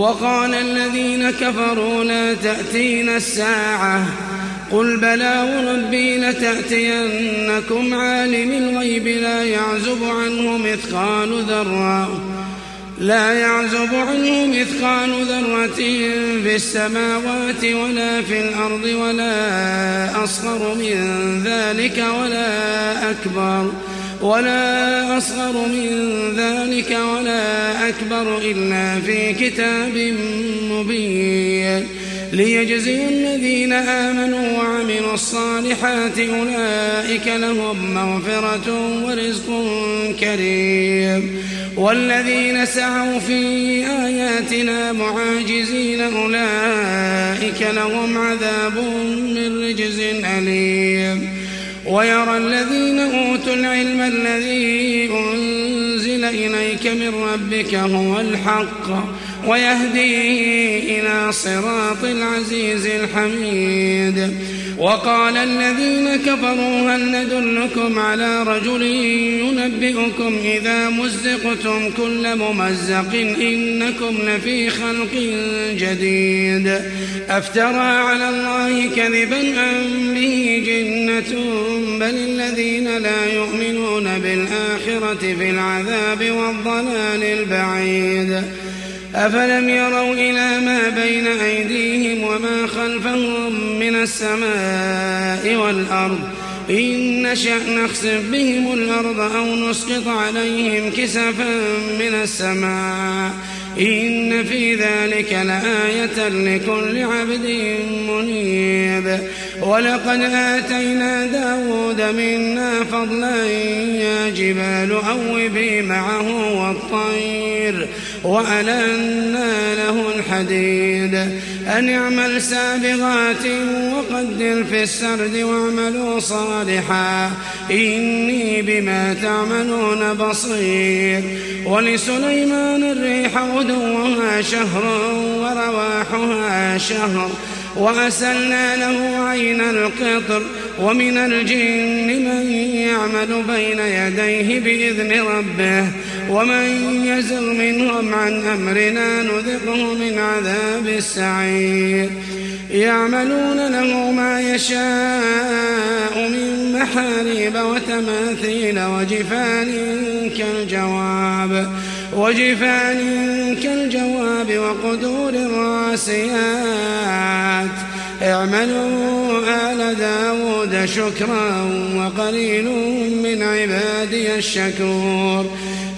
وقال الذين كفروا لا تأتينا الساعة. قل بلى وربي لتأتينكم عالم الغيب لا يعزب عنه مثقال ذرة. لا يعزب عنه مثقال ذرة في السماوات ولا في الأرض ولا أصغر من ذلك ولا أكبر. ولا أصغر من ذلك ولا أكبر إلا في كتاب مبين ليجزي الذين آمنوا وعملوا الصالحات أولئك لهم مغفرة ورزق كريم والذين سعوا في آياتنا معاجزين أولئك لهم عذاب من رجز أليم ويرى الذين أوتوا العلم الذي أنزل إليك من ربك هو الحق ويهدي إلى صراط العزيز الحميد. وقال الذين كفروا هل ندلكم على رجل ينبئكم إذا مزقتم كل ممزق إنكم لفي خلق جديد أفترى على الله كذبا أم به جنة بل الذين لا يؤمنون بالآخرة في العذاب والضلال البعيد أفلم يروا إلى ما بين أيديهم وما خلفهم من السماء والأرض؟ إن نشأ نخسف بهم الأرض أو نسقط عليهم كسفا من السماء. إن في ذلك لآية لكل عبد منيب. ولقد آتينا داود منا فضلا يا جبال أوبي معه والطير. وألنا له الحديد. أن اعمل سابغات وقدر في السرد واعملوا صالحا. إني بما تعملون بصير. ولسليمان الريح غدوها شهر ورواحها شهر. وأسلنا له عين القطر. ومن الجن من يعمل بين يديه بإذن ربه. ومن يزغ منهم عن أمرنا نذقه من عذاب السعير. يعملون له ما يشاء من محاريب وتماثيل وجفان كالجواب وجفان كالجواب وقدور الراسيات. اعملوا آل داود شكرا وقليل من عبادي الشكور.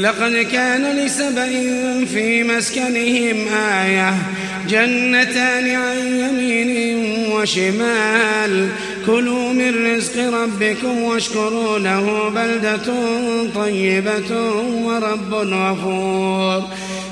لقد كان لسبأ في مسكنهم آية جنتان عن يمين وشمال. كلوا من رزق ربكم واشكروا له بلدة طيبة ورب غفور.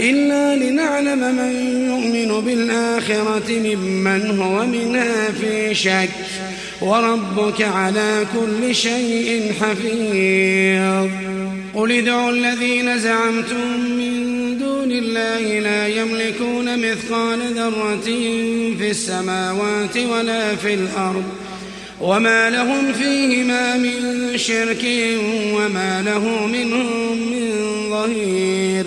إلا لنعلم من يؤمن بالآخرة ممن هو منها في شك. وربك على كل شيء حفيظ. قل ادعوا الذين زعمتم من دون الله لا يملكون مثقال ذرة في السماوات ولا في الأرض. وما لهم فيهما من شرك وما له منهم من ظهير.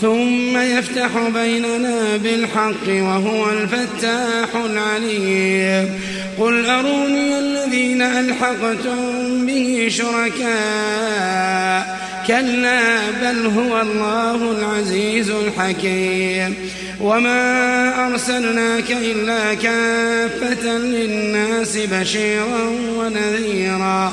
ثم يفتح بيننا بالحق وهو الفتاح العليم. قل أروني الذين ألحقتم به شركاء. كلا بل هو الله العزيز الحكيم. وما أرسلناك إلا كافة للناس بشيرا ونذيرا.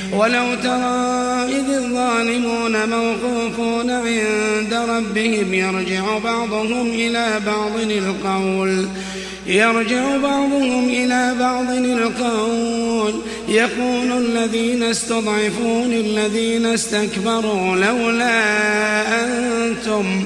ولو ترى إذ الظالمون موقوفون عند ربهم يرجع بعضهم إلى بعض القول. يرجع بعضهم إلى بعض القول. يقول الذين استضعفوا للذين استكبروا لولا أنتم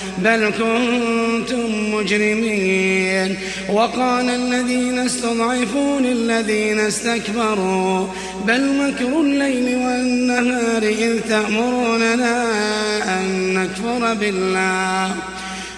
بل كنتم مجرمين وقال الذين استضعفوا للذين استكبروا بل مكر الليل والنهار إذ تأمروننا أن نكفر بالله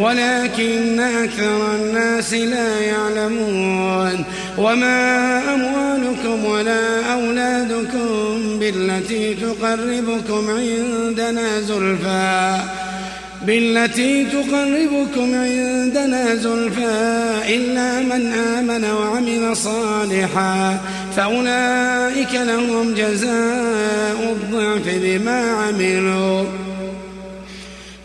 ولكن أكثر الناس لا يعلمون وما أموالكم ولا أولادكم بالتي تقربكم عندنا زلفى بالتي تقربكم عندنا زلفى إلا من آمن وعمل صالحا فأولئك لهم جزاء الضعف بما عملوا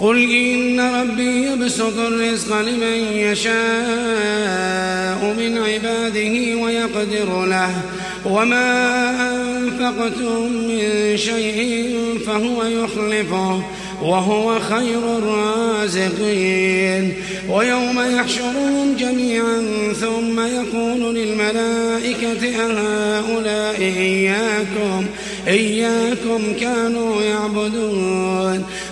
قل إن ربي يبسط الرزق لمن يشاء من عباده ويقدر له وما أنفقتم من شيء فهو يخلفه وهو خير الرازقين ويوم يحشرهم جميعا ثم يقول للملائكة أهؤلاء إياكم إياكم كانوا يعبدون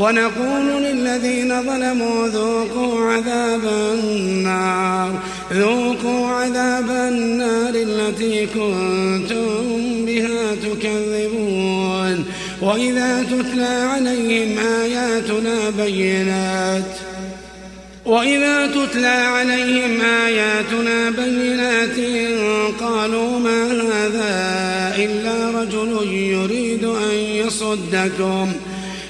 ونقول للذين ظلموا ذوقوا عذاب النار. ذوقوا عذاب النار التي كنتم بها تكذبون. وإذا تتلى عليهم آياتنا بينات. وإذا تتلى عليهم آياتنا بينات قالوا ما هذا إلا رجل يريد أن يصدكم.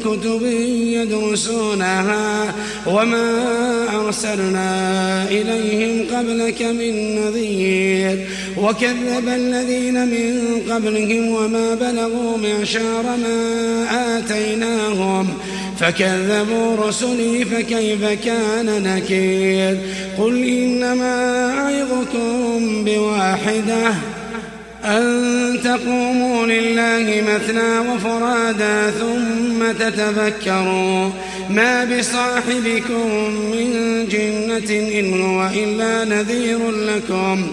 كتب يدرسونها وما أرسلنا إليهم قبلك من نذير. وكذب الذين من قبلهم وما بلغوا معشار ما آتيناهم. فكذبوا رسلي فكيف كان نكير. قل إنما أعظكم بواحدة. أن تقوموا لله مثنى وفرادا ثم تتفكروا ما بصاحبكم من جنة إن هو إلا نذير لكم.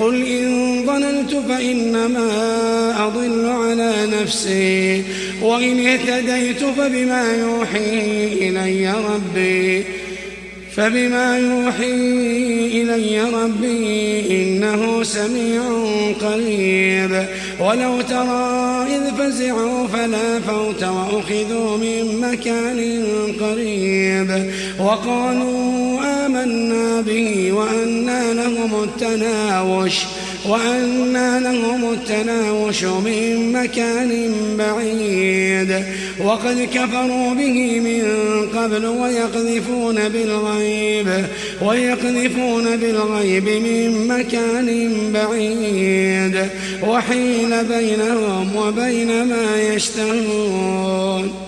قل إن ضللت فإنما أضل على نفسي وإن اهتديت فبما يوحي إلي ربي. فبما يوحي إلي ربي إنه سميع قريب. ولو ترى إذ فزعوا فلا فوت وأخذوا من مكان قريب. وقالوا آمنا به وأنا لهم التناوش. وأنا لهم التناوش من مكان بعيد. وقد كفروا به من قبل ويقذفون بالغيب ويقذفون بالغيب من مكان بعيد. وحيل بينهم وبين ما يشتهون.